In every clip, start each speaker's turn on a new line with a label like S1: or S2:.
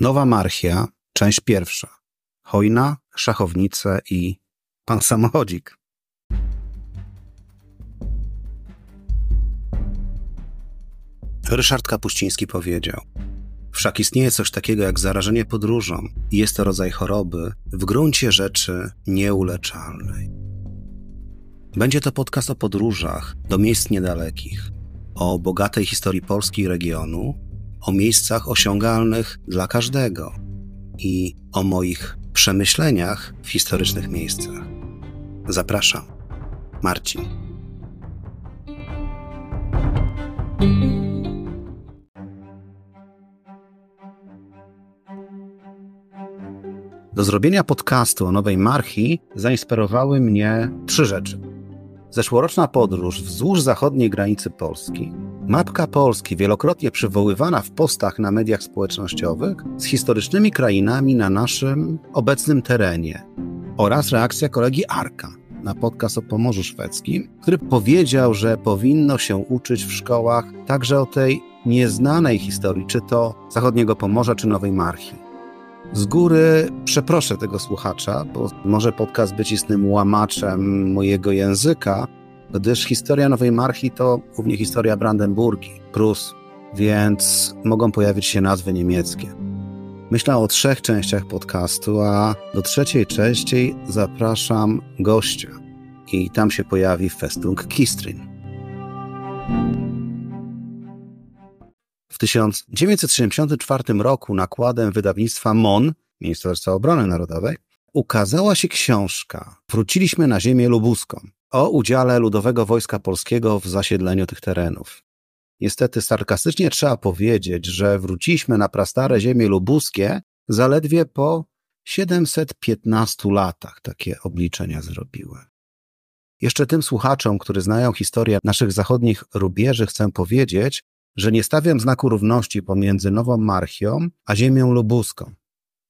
S1: Nowa Marchia, część pierwsza. Hojna, szachownice i pan samochodzik. Ryszard Kapuściński powiedział: Wszak istnieje coś takiego jak zarażenie podróżą i jest to rodzaj choroby w gruncie rzeczy nieuleczalnej. Będzie to podcast o podróżach do miejsc niedalekich, o bogatej historii Polski i regionu, o miejscach osiągalnych dla każdego i o moich przemyśleniach w historycznych miejscach. Zapraszam, Marcin. Do zrobienia podcastu o Nowej Marchi zainspirowały mnie trzy rzeczy. Zeszłoroczna podróż wzdłuż zachodniej granicy Polski, mapka Polski wielokrotnie przywoływana w postach na mediach społecznościowych z historycznymi krainami na naszym obecnym terenie oraz reakcja kolegi Arka na podcast o Pomorzu Szwedzkim, który powiedział, że powinno się uczyć w szkołach także o tej nieznanej historii, czy to zachodniego Pomorza, czy Nowej Marchi. Z góry przeproszę tego słuchacza, bo może podcast być istnym łamaczem mojego języka, gdyż historia Nowej Marchi to głównie historia Brandenburgii, Prus, więc mogą pojawić się nazwy niemieckie. Myślę o trzech częściach podcastu, a do trzeciej części zapraszam gościa i tam się pojawi Festung Kistrin. W 1974 roku nakładem wydawnictwa MON, Ministerstwa Obrony Narodowej, ukazała się książka Wróciliśmy na ziemię lubuską o udziale Ludowego Wojska Polskiego w zasiedleniu tych terenów. Niestety sarkastycznie trzeba powiedzieć, że wróciliśmy na prastare ziemie lubuskie zaledwie po 715 latach. Takie obliczenia zrobiły. Jeszcze tym słuchaczom, którzy znają historię naszych zachodnich rubieży, chcę powiedzieć, że nie stawiam znaku równości pomiędzy Nową Marchią a ziemią lubuską,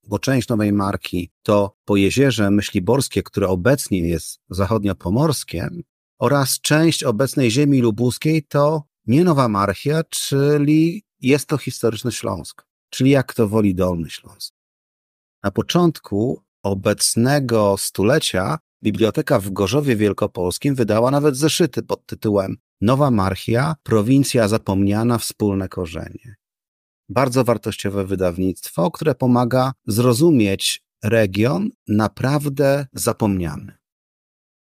S1: bo część Nowej Marki to Pojezierze Myśliborskie, które obecnie jest zachodniopomorskie, oraz część obecnej ziemi lubuskiej to nie Nowa Marchia, czyli jest to historyczny Śląsk, czyli jak to woli Dolny Śląsk. Na początku obecnego stulecia Biblioteka w Gorzowie Wielkopolskim wydała nawet zeszyty pod tytułem Nowa Marchia, prowincja zapomniana, wspólne korzenie. Bardzo wartościowe wydawnictwo, które pomaga zrozumieć region naprawdę zapomniany.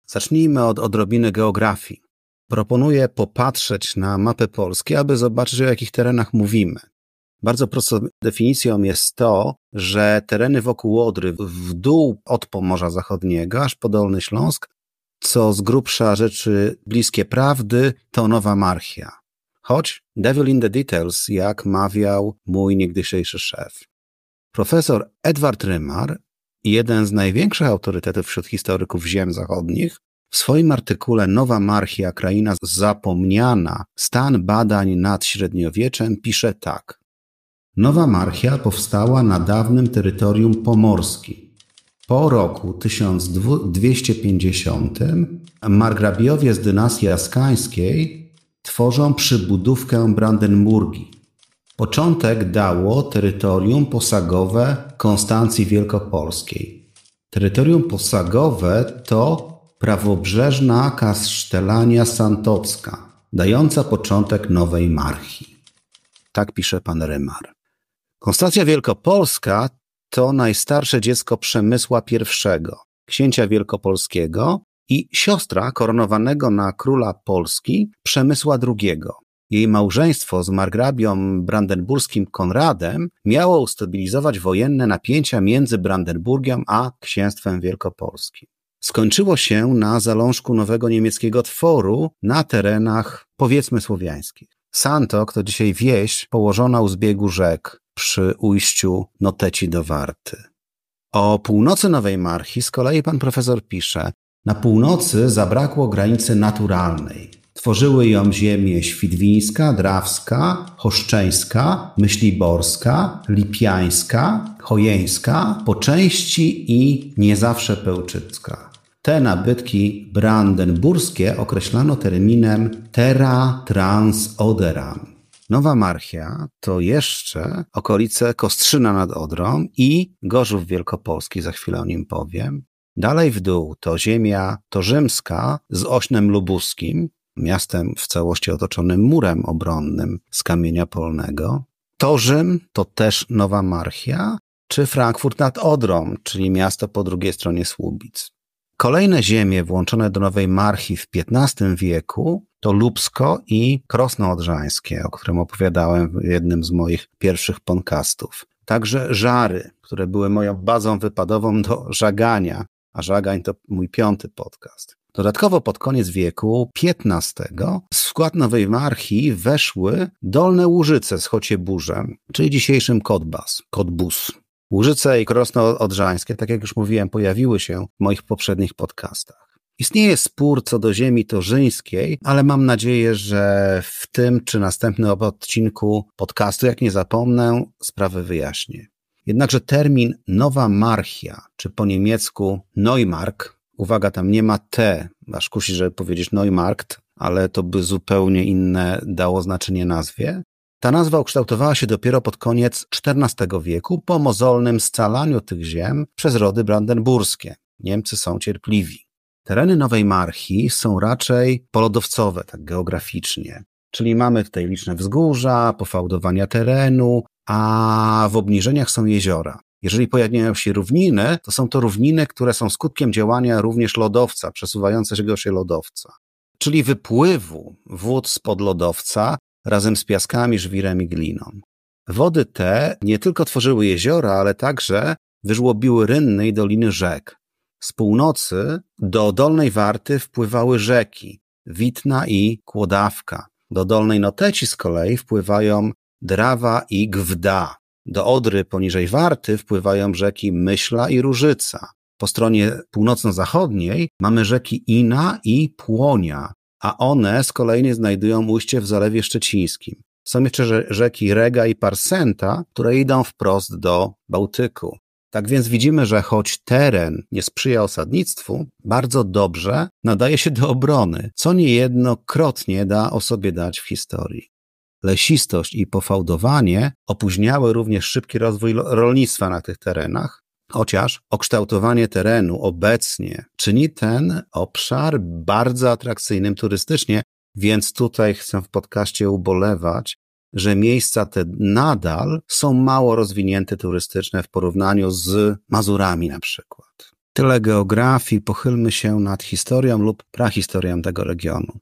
S1: Zacznijmy od odrobiny geografii. Proponuję popatrzeć na mapę Polski, aby zobaczyć, o jakich terenach mówimy. Bardzo prostą definicją jest to, że tereny wokół Odry w dół od Pomorza Zachodniego aż po Dolny Śląsk co z grubsza rzeczy bliskie prawdy, to nowa marchia. Choć devil in the details, jak mawiał mój niegdysiejszy szef. Profesor Edward Rymar, jeden z największych autorytetów wśród historyków ziem zachodnich, w swoim artykule Nowa Marchia, kraina zapomniana, stan badań nad średniowieczem pisze tak. Nowa Marchia powstała na dawnym terytorium pomorskim, po roku 1250 margrabiowie z dynastii askańskiej tworzą przybudówkę Brandenburgii. Początek dało terytorium posagowe Konstancji Wielkopolskiej. Terytorium posagowe to prawobrzeżna kasztelania santocka, dająca początek nowej marchi. Tak pisze pan Rymar. Konstancja Wielkopolska to najstarsze dziecko Przemysła I, księcia wielkopolskiego i siostra koronowanego na króla Polski Przemysła II. Jej małżeństwo z margrabią brandenburskim Konradem miało ustabilizować wojenne napięcia między Brandenburgią a księstwem wielkopolskim. Skończyło się na zalążku nowego niemieckiego tworu na terenach powiedzmy słowiańskich. Santok to dzisiaj wieś położona u zbiegu rzek, przy ujściu Noteci do Warty. O północy Nowej Marchi z kolei pan profesor pisze, na północy zabrakło granicy naturalnej. Tworzyły ją ziemie świdwińska, drawska, choszczeńska, myśliborska, lipiańska, chojeńska, po części i nie zawsze pełczycka. Te nabytki brandenburskie określano terminem terra trans oderam, Nowa Marchia to jeszcze okolice Kostrzyna nad Odrą i Gorzów Wielkopolski, za chwilę o nim powiem. Dalej w dół to ziemia torzymska z Ośnem Lubuskim, miastem w całości otoczonym murem obronnym z kamienia polnego. Torzym to też Nowa Marchia, czy Frankfurt nad Odrą, czyli miasto po drugiej stronie Słubic. Kolejne ziemie włączone do Nowej Marchii w XV wieku to Lubsko i Krosno Odrzańskie, o którym opowiadałem w jednym z moich pierwszych podcastów. Także Żary, które były moją bazą wypadową do żagania, a żagań to mój piąty podcast. Dodatkowo pod koniec wieku XV w skład Nowej Marchii weszły Dolne Łużyce z Chocieburzem, czyli dzisiejszym Kotbas, Kotbus. Łużyce i Krosno Odrzańskie, tak jak już mówiłem, pojawiły się w moich poprzednich podcastach. Istnieje spór co do ziemi torzyńskiej, ale mam nadzieję, że w tym czy następnym odcinku podcastu, jak nie zapomnę, sprawę wyjaśnię. Jednakże termin Nowa Marchia, czy po niemiecku Neumark, uwaga, tam nie ma T, aż kusi, żeby powiedzieć Neumarkt, ale to by zupełnie inne dało znaczenie nazwie. Ta nazwa ukształtowała się dopiero pod koniec XIV wieku po mozolnym scalaniu tych ziem przez rody brandenburskie. Niemcy są cierpliwi. Tereny Nowej Marchi są raczej polodowcowe, tak geograficznie. Czyli mamy tutaj liczne wzgórza, pofałdowania terenu, a w obniżeniach są jeziora. Jeżeli pojawiają się równiny, to są to równiny, które są skutkiem działania również lodowca, przesuwającego się lodowca. Czyli wypływu wód spod lodowca razem z piaskami, żwirem i gliną. Wody te nie tylko tworzyły jeziora, ale także wyżłobiły rynny i doliny rzek. Z północy do Dolnej Warty wpływały rzeki Witna i Kłodawka. Do Dolnej Noteci z kolei wpływają Drawa i Gwda. Do Odry poniżej Warty wpływają rzeki Myśla i Różyca. Po stronie północno-zachodniej mamy rzeki Ina i Płonia, a one z kolei znajdują ujście w Zalewie Szczecińskim. Są jeszcze rzeki Rega i Parsenta, które idą wprost do Bałtyku. Tak więc widzimy, że choć teren nie sprzyja osadnictwu, bardzo dobrze nadaje się do obrony, co niejednokrotnie da o sobie dać w historii. Lesistość i pofałdowanie opóźniały również szybki rozwój rolnictwa na tych terenach, chociaż okształtowanie terenu obecnie czyni ten obszar bardzo atrakcyjnym turystycznie, więc tutaj chcę w podcaście ubolewać, że miejsca te nadal są mało rozwinięte turystycznie w porównaniu z Mazurami na przykład. Tyle geografii, pochylmy się nad historią lub prahistorią tego regionu.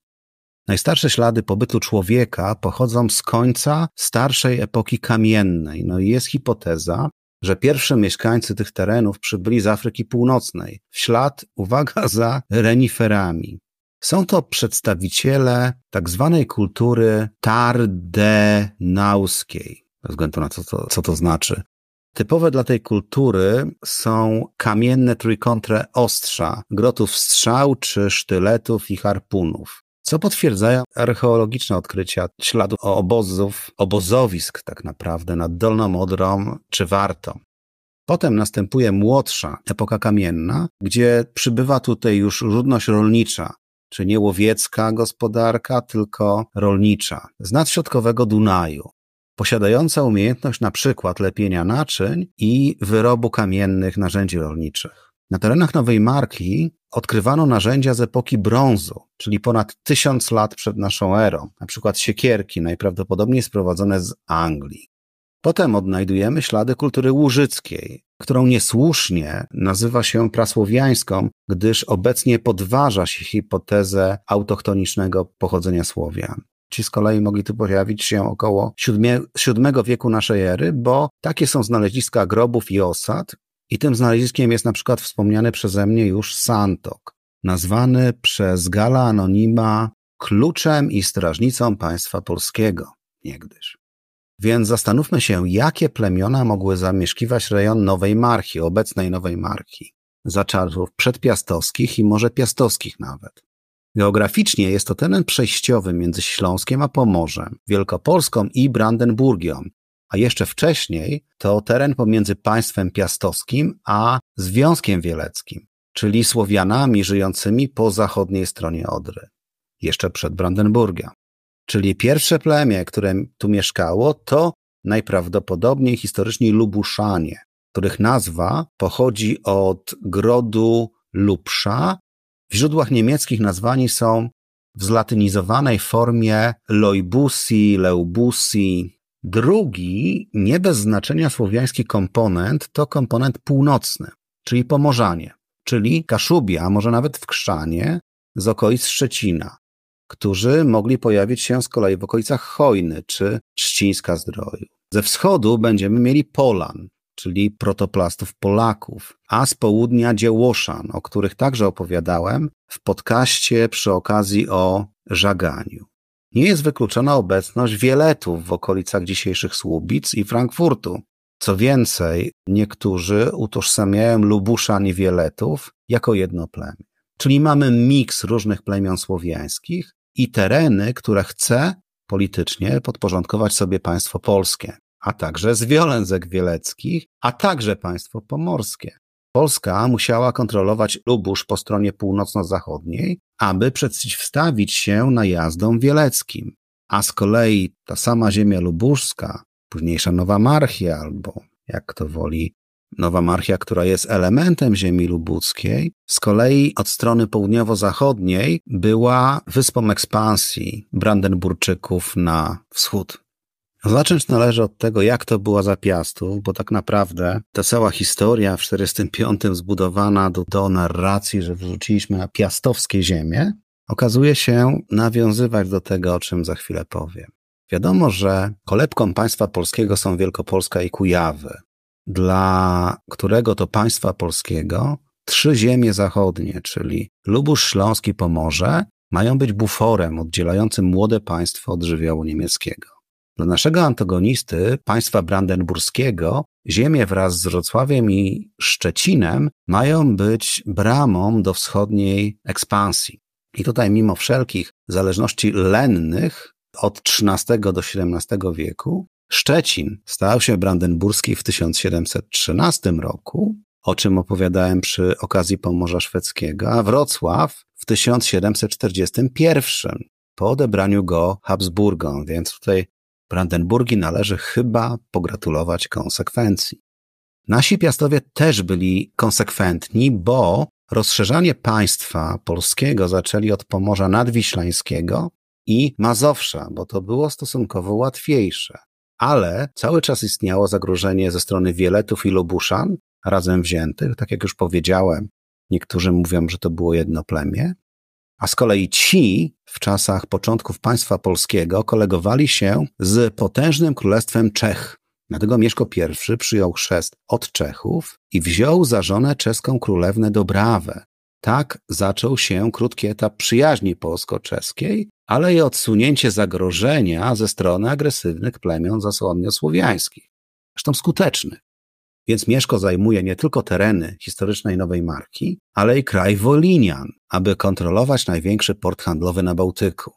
S1: Najstarsze ślady pobytu człowieka pochodzą z końca starszej epoki kamiennej. No i jest hipoteza, że pierwsze mieszkańcy tych terenów przybyli z Afryki Północnej, w ślad, uwaga, za reniferami. Są to przedstawiciele tak zwanej kultury tardenauskiej, bez względu na to, co, co to znaczy. Typowe dla tej kultury są kamienne trójkątne ostrza, grotów strzał czy sztyletów i harpunów co potwierdzają archeologiczne odkrycia śladów obozów, obozowisk tak naprawdę nad Dolną Odrą czy Wartą. Potem następuje młodsza epoka kamienna, gdzie przybywa tutaj już ludność rolnicza, czy nie łowiecka gospodarka, tylko rolnicza, z nadśrodkowego Dunaju, posiadająca umiejętność na przykład lepienia naczyń i wyrobu kamiennych narzędzi rolniczych. Na terenach Nowej Marki odkrywano narzędzia z epoki brązu, czyli ponad tysiąc lat przed naszą erą, na przykład siekierki, najprawdopodobniej sprowadzone z Anglii. Potem odnajdujemy ślady kultury łużyckiej, którą niesłusznie nazywa się prasłowiańską, gdyż obecnie podważa się hipotezę autochtonicznego pochodzenia Słowian. Ci z kolei mogli tu pojawić się około VII wieku naszej ery, bo takie są znaleziska grobów i osad, i tym znaleziskiem jest na przykład wspomniany przeze mnie już Santok, nazwany przez Gala Anonima kluczem i strażnicą państwa polskiego niegdyś. Więc zastanówmy się, jakie plemiona mogły zamieszkiwać rejon Nowej Marchi, obecnej Nowej Marchi, za czasów przedpiastowskich i może piastowskich nawet. Geograficznie jest to teren przejściowy między Śląskiem a Pomorzem, Wielkopolską i Brandenburgią, a jeszcze wcześniej to teren pomiędzy państwem piastowskim a Związkiem Wieleckim, czyli Słowianami żyjącymi po zachodniej stronie Odry, jeszcze przed Brandenburgia. Czyli pierwsze plemię, które tu mieszkało, to najprawdopodobniej historycznie Lubuszanie, których nazwa pochodzi od grodu Lubsza. W źródłach niemieckich nazwani są w zlatynizowanej formie Loibusi, Leubusi. Drugi, nie bez znaczenia słowiański komponent, to komponent północny, czyli Pomorzanie, czyli Kaszubia, a może nawet w Krzanie z okolic Szczecina, którzy mogli pojawić się z kolei w okolicach Chojny czy Trzcińska Zdroju. Ze wschodu będziemy mieli Polan, czyli protoplastów Polaków, a z południa Dziełoszan, o których także opowiadałem w podcaście przy okazji o żaganiu. Nie jest wykluczona obecność wieletów w okolicach dzisiejszych Słubic i Frankfurtu. Co więcej, niektórzy utożsamiają Lubuszan i Wieletów jako jedno plemię. Czyli mamy miks różnych plemion słowiańskich i tereny, które chce politycznie podporządkować sobie państwo polskie a także z Wiolęzek Wieleckich, a także państwo pomorskie. Polska musiała kontrolować Lubusz po stronie północno-zachodniej, aby przeciwstawić się najazdom wieleckim. A z kolei ta sama ziemia lubuszska, późniejsza Nowa Marchia, albo jak kto woli, Nowa Marchia, która jest elementem ziemi lubuckiej, z kolei od strony południowo-zachodniej była wyspą ekspansji Brandenburczyków na wschód. Zacząć należy od tego, jak to było za Piastów, bo tak naprawdę ta cała historia w 45 zbudowana do, do narracji, że wrzuciliśmy na piastowskie ziemie, okazuje się nawiązywać do tego, o czym za chwilę powiem. Wiadomo, że kolebką państwa polskiego są Wielkopolska i Kujawy, dla którego to państwa polskiego trzy ziemie zachodnie, czyli Lubusz, Śląski, Pomorze, mają być buforem oddzielającym młode państwo od żywiołu niemieckiego. Dla naszego antagonisty, państwa brandenburskiego, ziemie wraz z Wrocławiem i Szczecinem mają być bramą do wschodniej ekspansji. I tutaj, mimo wszelkich zależności lennych od XIII do XVII wieku, Szczecin stał się brandenburski w 1713 roku, o czym opowiadałem przy okazji Pomorza Szwedzkiego, a Wrocław w 1741 po odebraniu go Habsburgom, więc tutaj Brandenburgii należy chyba pogratulować konsekwencji. Nasi piastowie też byli konsekwentni, bo rozszerzanie państwa polskiego zaczęli od Pomorza Nadwiślańskiego i Mazowsza, bo to było stosunkowo łatwiejsze. Ale cały czas istniało zagrożenie ze strony Wieletów i Lubuszan, razem wziętych, tak jak już powiedziałem, niektórzy mówią, że to było jedno plemię, a z kolei ci w czasach początków państwa polskiego kolegowali się z potężnym królestwem Czech. Dlatego Mieszko I przyjął chrzest od Czechów i wziął za żonę czeską królewnę Dobrawę. Tak zaczął się krótki etap przyjaźni polsko-czeskiej, ale i odsunięcie zagrożenia ze strony agresywnych plemion zasłonio-słowiańskich. Zresztą skutecznych. Więc Mieszko zajmuje nie tylko tereny historycznej Nowej Marki, ale i kraj Wolinian, aby kontrolować największy port handlowy na Bałtyku.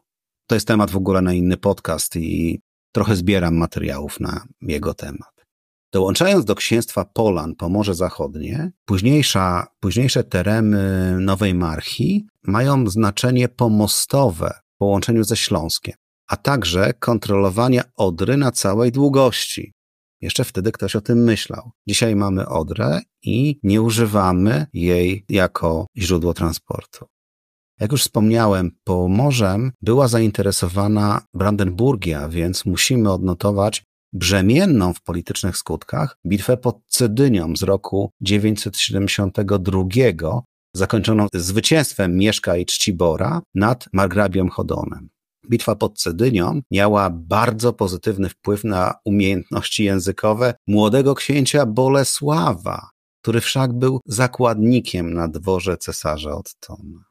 S1: To jest temat w ogóle na inny podcast i trochę zbieram materiałów na jego temat. Dołączając do księstwa Polan Pomorze Zachodnie, późniejsza, późniejsze tereny Nowej Marchi mają znaczenie pomostowe połączeniu ze Śląskiem, a także kontrolowania Odry na całej długości, jeszcze wtedy ktoś o tym myślał. Dzisiaj mamy Odrę i nie używamy jej jako źródło transportu. Jak już wspomniałem, Pomorzem była zainteresowana Brandenburgia, więc musimy odnotować brzemienną w politycznych skutkach bitwę pod Cedynią z roku 972, zakończoną zwycięstwem Mieszka i Czcibora nad margrabią Chodonem. Bitwa pod Cedynią miała bardzo pozytywny wpływ na umiejętności językowe młodego księcia Bolesława, który wszak był zakładnikiem na dworze cesarza Ottona.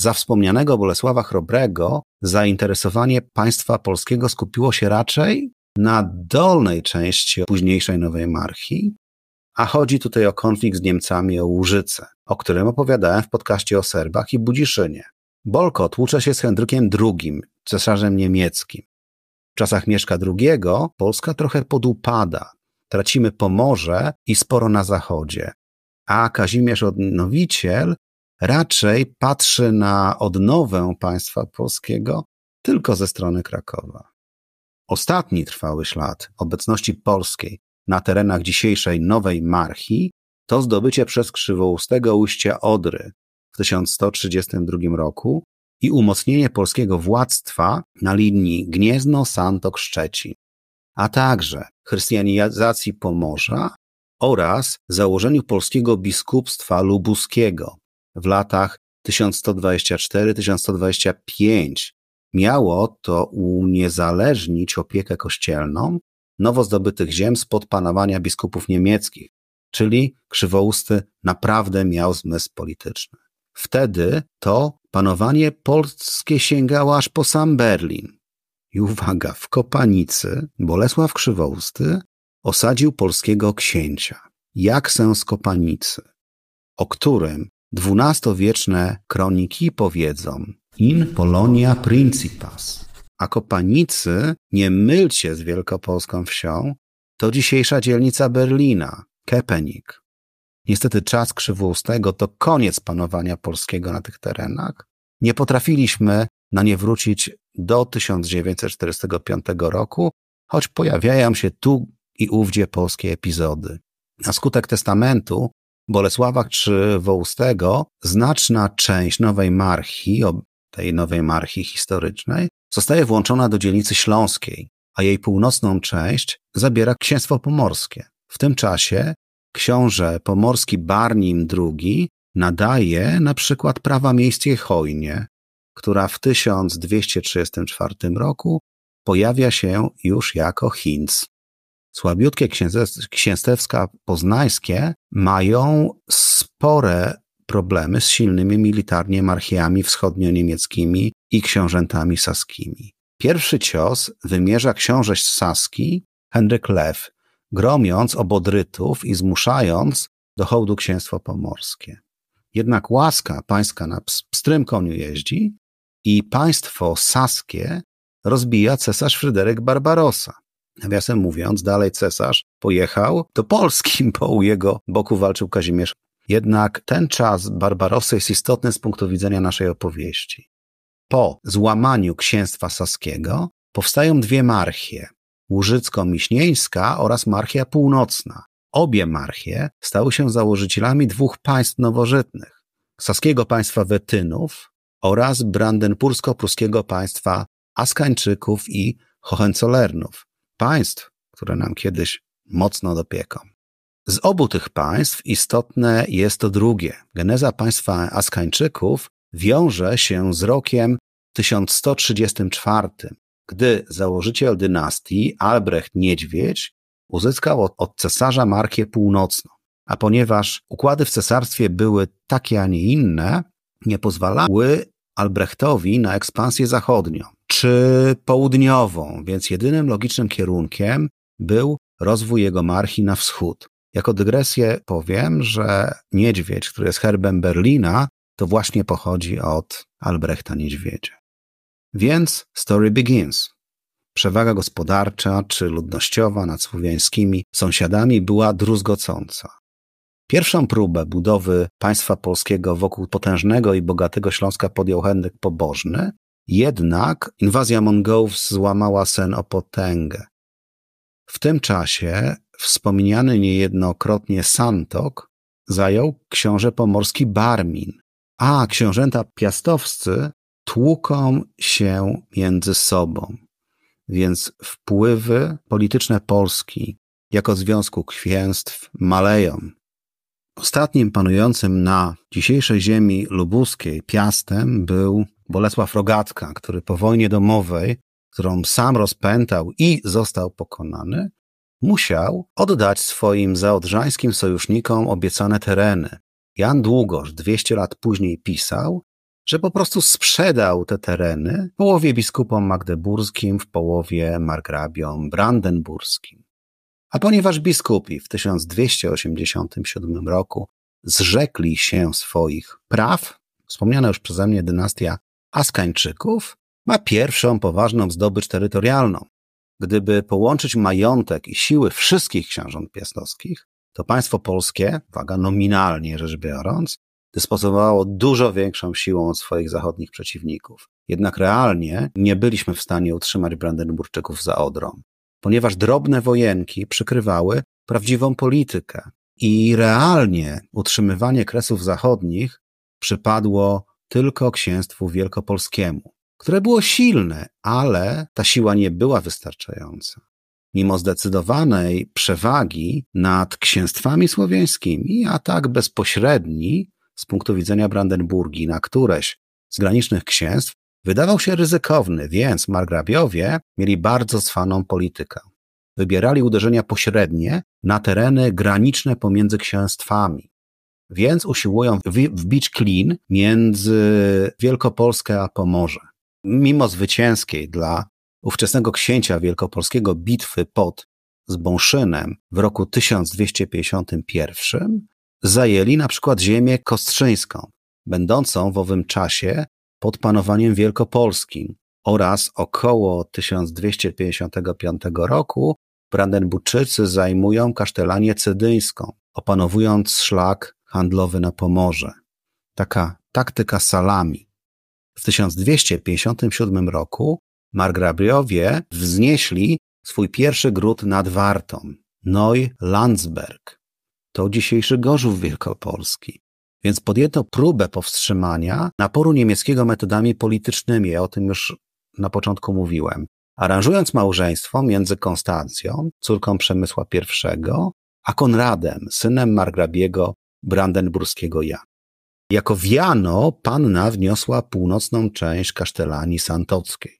S1: Za wspomnianego Bolesława Chrobrego zainteresowanie państwa polskiego skupiło się raczej na dolnej części późniejszej Nowej Marchi, a chodzi tutaj o konflikt z Niemcami o Łużyce, o którym opowiadałem w podcaście o Serbach i Budziszynie. Bolko tłucze się z Henrykiem II, cesarzem niemieckim. W czasach Mieszka II Polska trochę podupada. Tracimy Pomorze i sporo na zachodzie. A Kazimierz Odnowiciel raczej patrzy na odnowę państwa polskiego tylko ze strony Krakowa. Ostatni trwały ślad obecności polskiej na terenach dzisiejszej Nowej Marchi to zdobycie przez krzywoustego ujścia Odry w 1132 roku i umocnienie polskiego władztwa na linii Gniezno-Santok-Szczecin, a także chrystianizacji Pomorza oraz założeniu polskiego biskupstwa lubuskiego w latach 1124-1125 miało to uniezależnić opiekę kościelną nowo zdobytych ziem spod panowania biskupów niemieckich, czyli Krzywousty naprawdę miał zmysł polityczny. Wtedy to panowanie polskie sięgało aż po sam Berlin. I uwaga, w Kopanicy Bolesław Krzywousty osadził polskiego księcia, Jaksę z Kopanicy, o którym dwunastowieczne kroniki powiedzą in Polonia principas. A Kopanicy, nie mylcie z wielkopolską wsią, to dzisiejsza dzielnica Berlina, Kepenik. Niestety czas krzywoustego to koniec panowania polskiego na tych terenach. Nie potrafiliśmy na nie wrócić do 1945 roku, choć pojawiają się tu i ówdzie polskie epizody. Na skutek testamentu Bolesława Krzywoustego znaczna część nowej marchi, tej nowej marchi historycznej, zostaje włączona do dzielnicy śląskiej, a jej północną część zabiera księstwo pomorskie. W tym czasie książę pomorski Barnim II nadaje na przykład prawa miejskie Chojnie, która w 1234 roku pojawia się już jako Hinz. Słabiutkie księstewska poznańskie mają spore problemy z silnymi militarnie marchiami wschodnio-niemieckimi i książętami saskimi. Pierwszy cios wymierza książę Saski Henryk Lew, gromiąc obodrytów i zmuszając do hołdu księstwo pomorskie. Jednak łaska pańska na pstrym koniu jeździ i państwo saskie rozbija cesarz Fryderyk Barbarossa. Nawiasem mówiąc, dalej cesarz pojechał do Polski, bo u jego boku walczył Kazimierz. Jednak ten czas Barbarossa jest istotny z punktu widzenia naszej opowieści. Po złamaniu księstwa saskiego powstają dwie marchie, łużycko-miśnieńska oraz marchia północna. Obie marchie stały się założycielami dwóch państw nowożytnych, saskiego państwa Wetynów oraz brandenbursko-pruskiego państwa Askańczyków i Hohenzollernów, państw, które nam kiedyś mocno dopieką. Z obu tych państw istotne jest to drugie. Geneza państwa Askańczyków wiąże się z rokiem 1134, gdy założyciel dynastii Albrecht Niedźwiedź uzyskał od cesarza Markię Północną. A ponieważ układy w cesarstwie były takie, a nie inne, nie pozwalały Albrechtowi na ekspansję zachodnią czy południową, więc jedynym logicznym kierunkiem był rozwój jego marchi na wschód. Jako dygresję powiem, że niedźwiedź, który jest herbem Berlina, to właśnie pochodzi od Albrechta Niedźwiedzia. Więc story begins. Przewaga gospodarcza czy ludnościowa nad słowiańskimi sąsiadami była druzgocąca. Pierwszą próbę budowy państwa polskiego wokół potężnego i bogatego Śląska podjął Henryk Pobożny, jednak inwazja Mongołów złamała sen o potęgę. W tym czasie wspomniany niejednokrotnie Santok zajął książę pomorski Barmin, a książęta piastowscy tłuką się między sobą. Więc wpływy polityczne Polski jako Związku Księstw maleją. Ostatnim panującym na dzisiejszej ziemi lubuskiej piastem był Bolesław Rogatka, który po wojnie domowej, którą sam rozpętał i został pokonany, musiał oddać swoim zaodrzańskim sojusznikom obiecane tereny. Jan Długosz 200 lat później pisał, że po prostu sprzedał te tereny w połowie biskupom magdeburskim, w połowie margrabiom brandenburskim. A ponieważ biskupi w 1287 roku zrzekli się swoich praw, wspomniana już przeze mnie dynastia Askańczyków ma pierwszą poważną zdobycz terytorialną. Gdyby połączyć majątek i siły wszystkich książąt piastowskich, to państwo polskie, uwaga, nominalnie rzecz biorąc, dysponowało dużo większą siłą od swoich zachodnich przeciwników. Jednak realnie nie byliśmy w stanie utrzymać Brandenburczyków za Odrą, ponieważ drobne wojenki przykrywały prawdziwą politykę. I realnie utrzymywanie Kresów Zachodnich przypadło tylko księstwu wielkopolskiemu, które było silne, ale ta siła nie była wystarczająca. Mimo zdecydowanej przewagi nad księstwami słowiańskimi, a tak bezpośredni z punktu widzenia Brandenburgii na któreś z granicznych księstw, wydawał się ryzykowny, więc margrabiowie mieli bardzo zwaną politykę. Wybierali uderzenia pośrednie na tereny graniczne pomiędzy księstwami, więc usiłują wbić klin między Wielkopolskę a Pomorze. Mimo zwycięskiej dla ówczesnego księcia wielkopolskiego bitwy pod Zbąszynem w roku 1251 zajęli na przykład ziemię kostrzyńską, będącą w owym czasie pod panowaniem wielkopolskim oraz około 1255 roku Brandenburczycy zajmują kasztelanię cedyńską, opanowując szlak handlowy na Pomorze. Taka taktyka salami. W 1257 roku margrabiowie wznieśli swój pierwszy gród nad Wartą, Neu-Landsberg. To dzisiejszy Gorzów Wielkopolski. Więc podjęto próbę powstrzymania naporu niemieckiego metodami politycznymi. Ja o tym już na początku mówiłem. Aranżując małżeństwo między Konstancją, córką Przemysła I, a Konradem, synem margrabiego brandenburskiego Jana. Jako wiano panna wniosła północną część kasztelanii santockiej.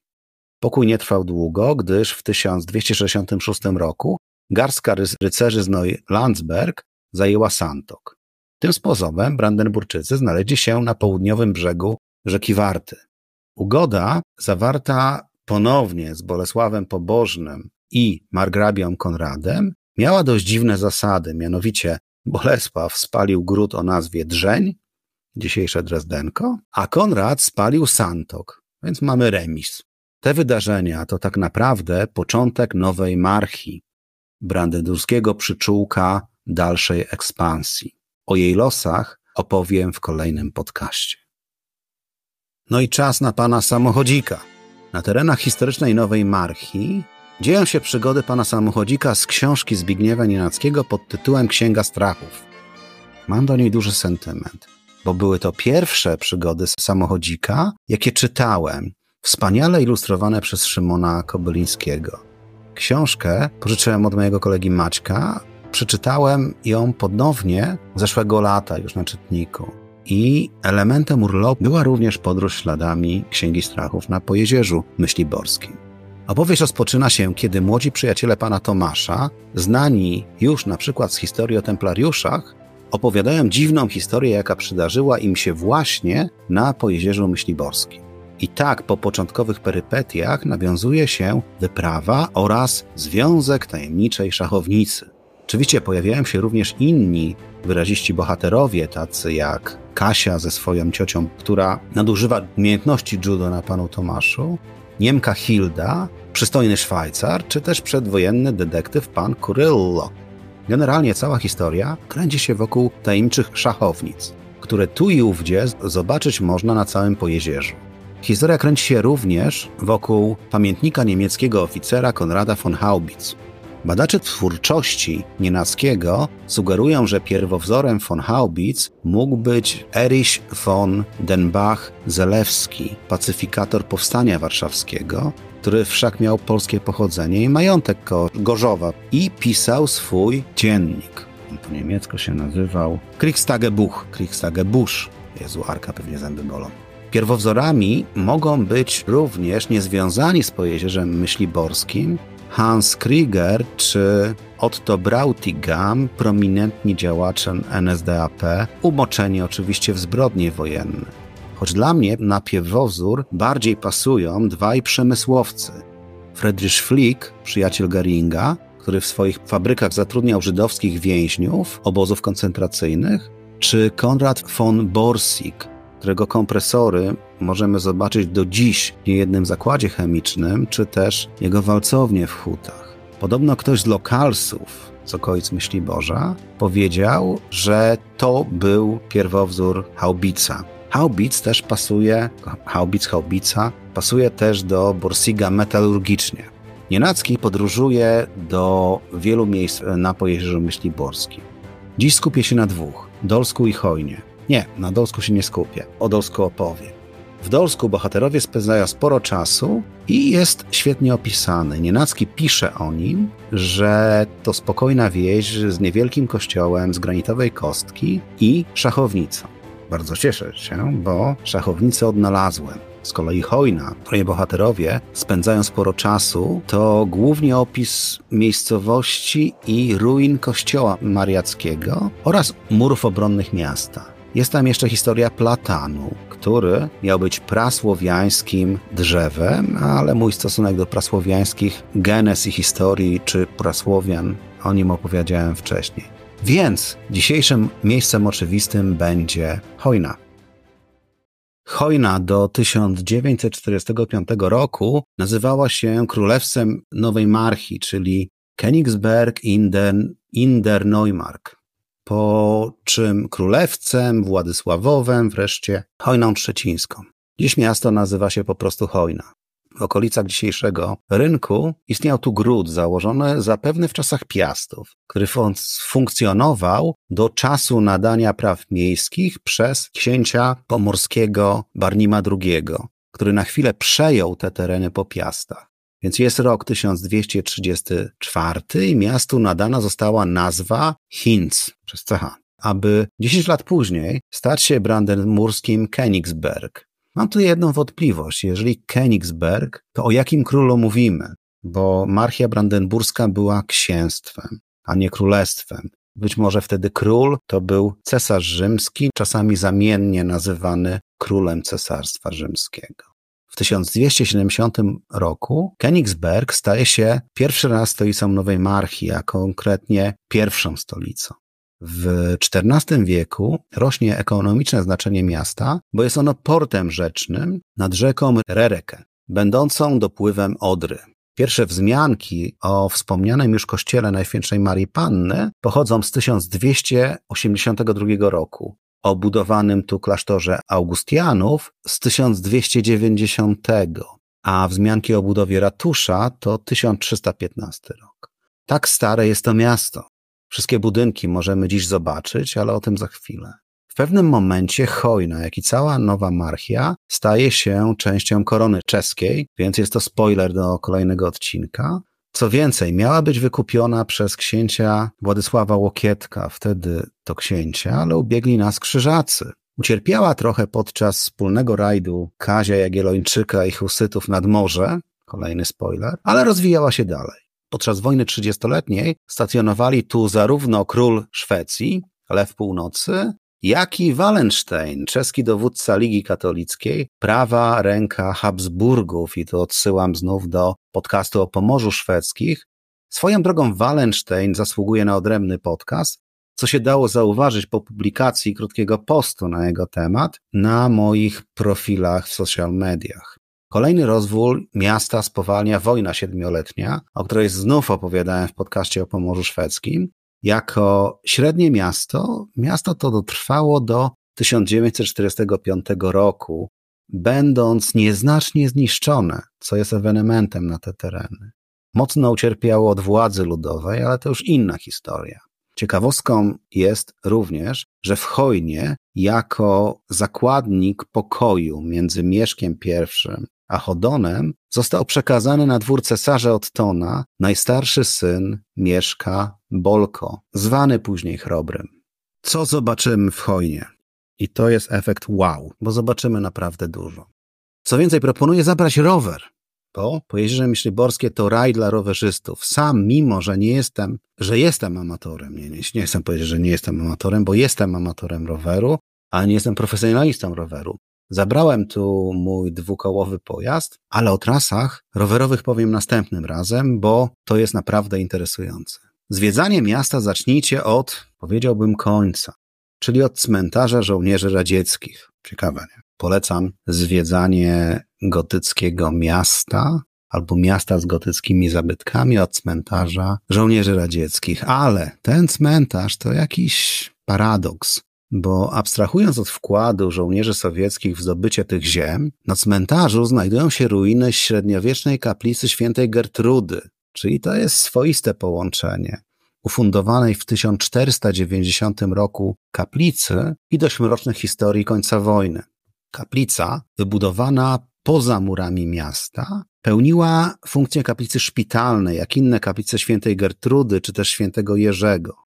S1: Pokój nie trwał długo, gdyż w 1266 roku garstka rycerzy z Neu-Landsberg zajęła Santok. Tym sposobem Brandenburczycy znaleźli się na południowym brzegu rzeki Warty. Ugoda zawarta ponownie z Bolesławem Pobożnym i margrabią Konradem miała dość dziwne zasady, mianowicie Bolesław spalił gród o nazwie Drzeń, dzisiejsze Drezdenko, a Konrad spalił Santok, więc mamy remis. Te wydarzenia to tak naprawdę początek nowej marchi, brandenburskiego przyczółka dalszej ekspansji. O jej losach opowiem w kolejnym podcaście. No i czas na pana samochodzika. Na terenach historycznej Nowej Marchi dzieją się przygody pana samochodzika z książki Zbigniewa Nienackiego pod tytułem Księga Strachów. Mam do niej duży sentyment, bo były to pierwsze przygody samochodzika, jakie czytałem, wspaniale ilustrowane przez Szymona Kobylińskiego. Książkę pożyczyłem od mojego kolegi Maćka, przeczytałem ją ponownie zeszłego lata już na czytniku. I elementem urlopu była również podróż śladami Księgi Strachów na Pojezierzu Myśliborskim. Opowieść rozpoczyna się, kiedy młodzi przyjaciele pana Tomasza, znani już na przykład z historii o templariuszach, opowiadają dziwną historię, jaka przydarzyła im się właśnie na Pojezierzu Myśliborskim. I tak po początkowych perypetiach nawiązuje się wyprawa oraz związek tajemniczej szachownicy. Oczywiście pojawiają się również inni wyraziści bohaterowie, tacy jak Kasia ze swoją ciocią, która nadużywa umiejętności judo na panu Tomaszu, Niemka Hilda, przystojny Szwajcar, czy też przedwojenny detektyw pan Kuryllo. Generalnie cała historia kręci się wokół tajemniczych szachownic, które tu i ówdzie zobaczyć można na całym pojezierzu. Historia kręci się również wokół pamiętnika niemieckiego oficera Konrada von Haubitz, Badacze twórczości Nienackiego sugerują, że pierwowzorem von Haubitz mógł być Erich von den Bach-Zelewski, pacyfikator powstania warszawskiego, który wszak miał polskie pochodzenie i majątek Gorzowa i pisał swój dziennik. Po niemiecku się nazywał Kriegstagebuch, Kriegstagebuch. Jezu, Arka pewnie zęby bolą. Pierwowzorami mogą być również niezwiązani z pojezierzem myśliborskim Hans Krieger czy Otto Brautigam, prominentni działacze NSDAP, umoczeni oczywiście w zbrodnie wojenne. Choć dla mnie na piewozór bardziej pasują dwaj przemysłowcy. Friedrich Flick, przyjaciel Geringa, który w swoich fabrykach zatrudniał żydowskich więźniów obozów koncentracyjnych, czy Konrad von Borsig, którego kompresory możemy zobaczyć do dziś w niejednym zakładzie chemicznym, czy też jego walcownię w hutach. Podobno ktoś z lokalsów z okolic Myśli Boża powiedział, że to był pierwowzór haubica. Haubic też pasuje, haubic, haubica, pasuje też do Borsiga metalurgicznie. Nienacki podróżuje do wielu miejsc na Pojezierzu Myśliborskim. Dziś skupię się na dwóch, Dolsku i Hojnie. Nie, na Dolsku się nie skupię, o Dolsku opowiem. W Dolsku bohaterowie spędzają sporo czasu i jest świetnie opisany. Nienacki pisze o nim, że to spokojna wieś z niewielkim kościołem z granitowej kostki i szachownicą. Bardzo cieszę się, bo szachownicę odnalazłem. Z kolei Hojna, której bohaterowie spędzają sporo czasu, to głównie opis miejscowości i ruin kościoła mariackiego oraz murów obronnych miasta. Jest tam jeszcze historia platanu, który miał być prasłowiańskim drzewem, ale mój stosunek do prasłowiańskich genes i historii czy prasłowian o nim opowiedziałem wcześniej. Więc dzisiejszym miejscem oczywistym będzie Hojna. Hojna do 1945 roku nazywała się Królewstwem Nowej Marchi, czyli Königsberg in der, in der Neumark po czym królewcem, Władysławowem, wreszcie Hojną Trzecińską. Dziś miasto nazywa się po prostu Hojna. W okolicach dzisiejszego rynku istniał tu gród założony zapewne w czasach Piastów, który fun funkcjonował do czasu nadania praw miejskich przez księcia pomorskiego Barnima II, który na chwilę przejął te tereny po Piastach. Więc jest rok 1234 i miastu nadana została nazwa Hinz przez CH, aby 10 lat później stać się brandenburskim Königsberg. Mam tu jedną wątpliwość. Jeżeli Königsberg, to o jakim królu mówimy? Bo Marchia Brandenburska była księstwem, a nie królestwem. Być może wtedy król to był cesarz rzymski, czasami zamiennie nazywany królem cesarstwa rzymskiego. W 1270 roku Königsberg staje się pierwszy raz stolicą Nowej Marchii, a konkretnie pierwszą stolicą. W XIV wieku rośnie ekonomiczne znaczenie miasta, bo jest ono portem rzecznym nad rzeką Rereke, będącą dopływem Odry. Pierwsze wzmianki o wspomnianym już kościele Najświętszej Marii Panny pochodzą z 1282 roku, o budowanym tu klasztorze Augustianów z 1290, a wzmianki o budowie ratusza to 1315 rok. Tak stare jest to miasto. Wszystkie budynki możemy dziś zobaczyć, ale o tym za chwilę. W pewnym momencie Hojna, jak i cała Nowa Marchia staje się częścią korony czeskiej, więc jest to spoiler do kolejnego odcinka. Co więcej, miała być wykupiona przez księcia Władysława Łokietka, wtedy to księcia, ale ubiegli nas krzyżacy. Ucierpiała trochę podczas wspólnego rajdu Kazia Jagiellończyka i Husytów nad morze, kolejny spoiler, ale rozwijała się dalej. Podczas wojny trzydziestoletniej stacjonowali tu zarówno król Szwecji, Lew Północy, jak i Wallenstein, czeski dowódca Ligi Katolickiej, prawa ręka Habsburgów, i tu odsyłam znów do podcastu o Pomorzu Szwedzkich. Swoją drogą Wallenstein zasługuje na odrębny podcast, co się dało zauważyć po publikacji krótkiego postu na jego temat na moich profilach w social mediach. Kolejny rozwój miasta spowalnia wojna siedmioletnia, o której znów opowiadałem w podcaście o Pomorzu Szwedzkim, jako średnie miasto, miasto to dotrwało do 1945 roku, będąc nieznacznie zniszczone, co jest ewenementem na te tereny. Mocno ucierpiało od władzy ludowej, ale to już inna historia. Ciekawostką jest również, że w Hojnie jako zakładnik pokoju między Mieszkiem I a Chodonem został przekazany na dwór cesarza Ottona najstarszy syn Mieszka Bolko, zwany później Chrobrym. Co zobaczymy w Hojnie? I to jest efekt wow, bo zobaczymy naprawdę dużo. Co więcej, proponuję zabrać rower, bo Pojezierze Myśliborskie to raj dla rowerzystów. Sam, mimo że nie jestem, że jestem amatorem, nie, nie, nie chcę powiedzieć, że nie jestem amatorem, bo jestem amatorem roweru, ale nie jestem profesjonalistą roweru. Zabrałem tu mój dwukołowy pojazd, ale o trasach rowerowych powiem następnym razem, bo to jest naprawdę interesujące. Zwiedzanie miasta zacznijcie od, powiedziałbym, końca, czyli od cmentarza żołnierzy radzieckich. Ciekawe, nie? Polecam zwiedzanie gotyckiego miasta albo miasta z gotyckimi zabytkami od cmentarza żołnierzy radzieckich. Ale ten cmentarz to jakiś paradoks. Bo abstrahując od wkładu żołnierzy sowieckich w zdobycie tych ziem, na cmentarzu znajdują się ruiny średniowiecznej kaplicy świętej Gertrudy, czyli to jest swoiste połączenie ufundowanej w 1490 roku kaplicy i dość mrocznych historii końca wojny. Kaplica, wybudowana poza murami miasta, pełniła funkcję kaplicy szpitalnej, jak inne kaplice świętej Gertrudy czy też świętego Jerzego.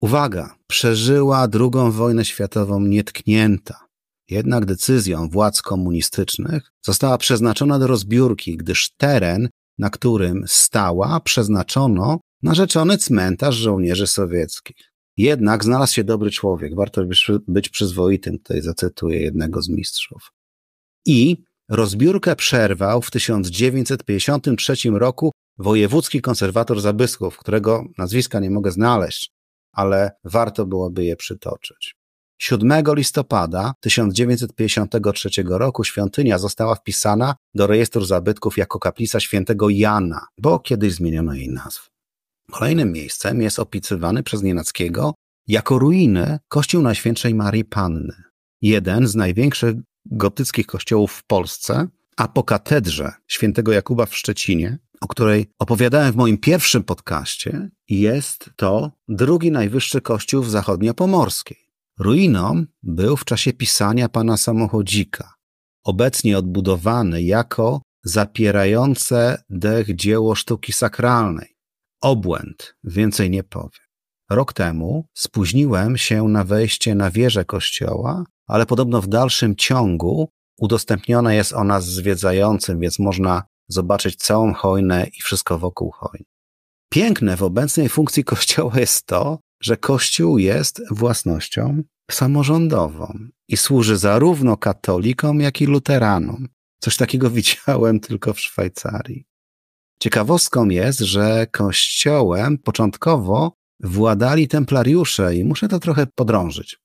S1: Uwaga, przeżyła II wojnę światową nietknięta. Jednak decyzją władz komunistycznych została przeznaczona do rozbiórki, gdyż teren, na którym stała, przeznaczono na rzeczony cmentarz żołnierzy sowieckich. Jednak znalazł się dobry człowiek, warto być przyzwoitym, tutaj zacytuję jednego z mistrzów. I rozbiórkę przerwał w 1953 roku wojewódzki konserwator Zabysków, którego nazwiska nie mogę znaleźć, ale warto byłoby je przytoczyć. 7 listopada 1953 roku świątynia została wpisana do rejestru zabytków jako kaplica świętego Jana, bo kiedyś zmieniono jej nazwę. Kolejnym miejscem jest opisywany przez Nienackiego jako ruiny kościół Najświętszej Marii Panny. Jeden z największych gotyckich kościołów w Polsce, a po katedrze świętego Jakuba w Szczecinie, o której opowiadałem w moim pierwszym podcaście, jest to drugi najwyższy kościół w zachodnio-pomorskiej. Ruiną był w czasie pisania pana samochodzika, obecnie odbudowany jako zapierające dech dzieło sztuki sakralnej. Obłęd, więcej nie powiem. Rok temu spóźniłem się na wejście na wieżę kościoła, ale podobno w dalszym ciągu udostępniona jest ona zwiedzającym, więc można zobaczyć całą hojnę i wszystko wokół hojny. Piękne w obecnej funkcji kościoła jest to, że kościół jest własnością samorządową i służy zarówno katolikom, jak i luteranom. Coś takiego widziałem tylko w Szwajcarii. Ciekawostką jest, że kościołem początkowo władali templariusze i muszę to trochę podrążyć.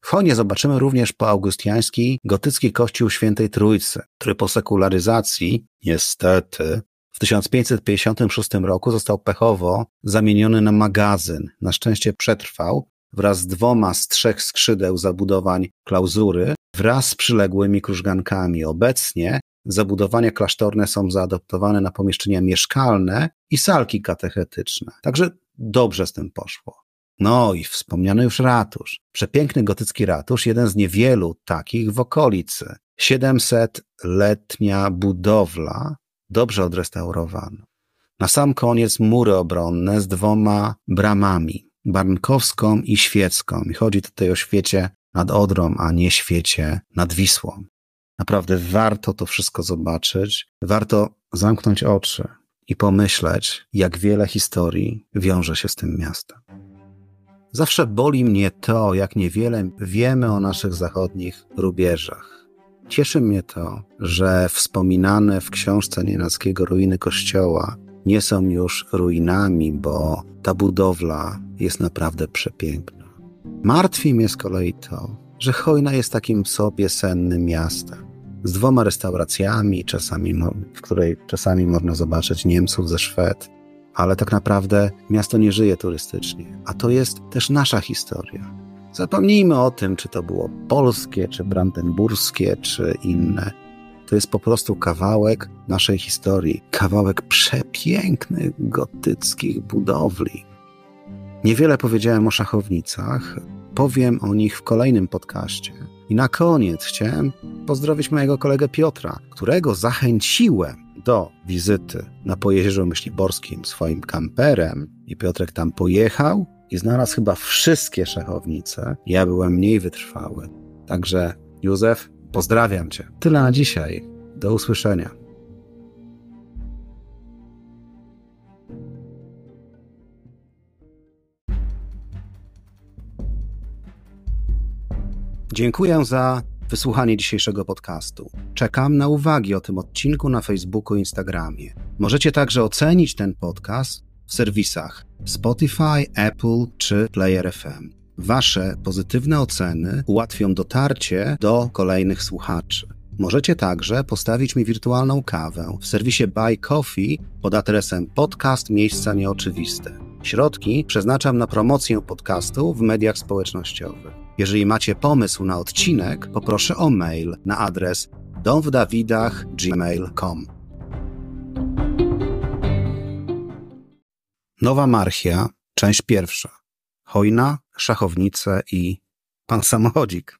S1: W Honie zobaczymy również poaugustiański gotycki kościół świętej Trójcy, który po sekularyzacji, niestety, w 1556 roku został pechowo zamieniony na magazyn. Na szczęście przetrwał wraz z dwoma z trzech skrzydeł zabudowań klauzury wraz z przyległymi krużgankami. Obecnie zabudowania klasztorne są zaadoptowane na pomieszczenia mieszkalne i salki katechetyczne. Także dobrze z tym poszło. No i wspomniany już ratusz. Przepiękny gotycki ratusz, jeden z niewielu takich w okolicy. 700-letnia budowla, dobrze odrestaurowana. Na sam koniec mury obronne z dwoma bramami, barnkowską i świecką. I chodzi tutaj o świecie nad Odrą, a nie świecie nad Wisłą. Naprawdę warto to wszystko zobaczyć, warto zamknąć oczy i pomyśleć, jak wiele historii wiąże się z tym miastem. Zawsze boli mnie to, jak niewiele wiemy o naszych zachodnich rubieżach. Cieszy mnie to, że wspominane w książce Nienackiego ruiny kościoła nie są już ruinami, bo ta budowla jest naprawdę przepiękna. Martwi mnie z kolei to, że Hojna jest takim sobie sennym miastem z dwoma restauracjami, czasami, w której czasami można zobaczyć Niemców ze Szwed, ale tak naprawdę miasto nie żyje turystycznie, a to jest też nasza historia. Zapomnijmy o tym, czy to było polskie, czy brandenburskie, czy inne. To jest po prostu kawałek naszej historii, kawałek przepięknych gotyckich budowli. Niewiele powiedziałem o szachownicach, powiem o nich w kolejnym podcaście. I na koniec chciałem pozdrowić mojego kolegę Piotra, którego zachęciłem do wizyty na Pojezierzu Myśliborskim swoim kamperem i Piotrek tam pojechał i znalazł chyba wszystkie szachownice. Ja byłem mniej wytrwały. Także Józef, pozdrawiam Cię. Tyle na dzisiaj. Do usłyszenia. Dziękuję za wysłuchanie dzisiejszego podcastu. Czekam na uwagi o tym odcinku na Facebooku i Instagramie. Możecie także ocenić ten podcast w serwisach Spotify, Apple czy Player FM. Wasze pozytywne oceny ułatwią dotarcie do kolejnych słuchaczy. Możecie także postawić mi wirtualną kawę w serwisie Buy Coffee pod adresem podcast Miejsca Nieoczywiste. Środki przeznaczam na promocję podcastu w mediach społecznościowych. Jeżeli macie pomysł na odcinek, poproszę o mail na adres domwdawidach.gmail.com Nowa Marchia, część pierwsza. Hojna, szachownice i pan samochodzik.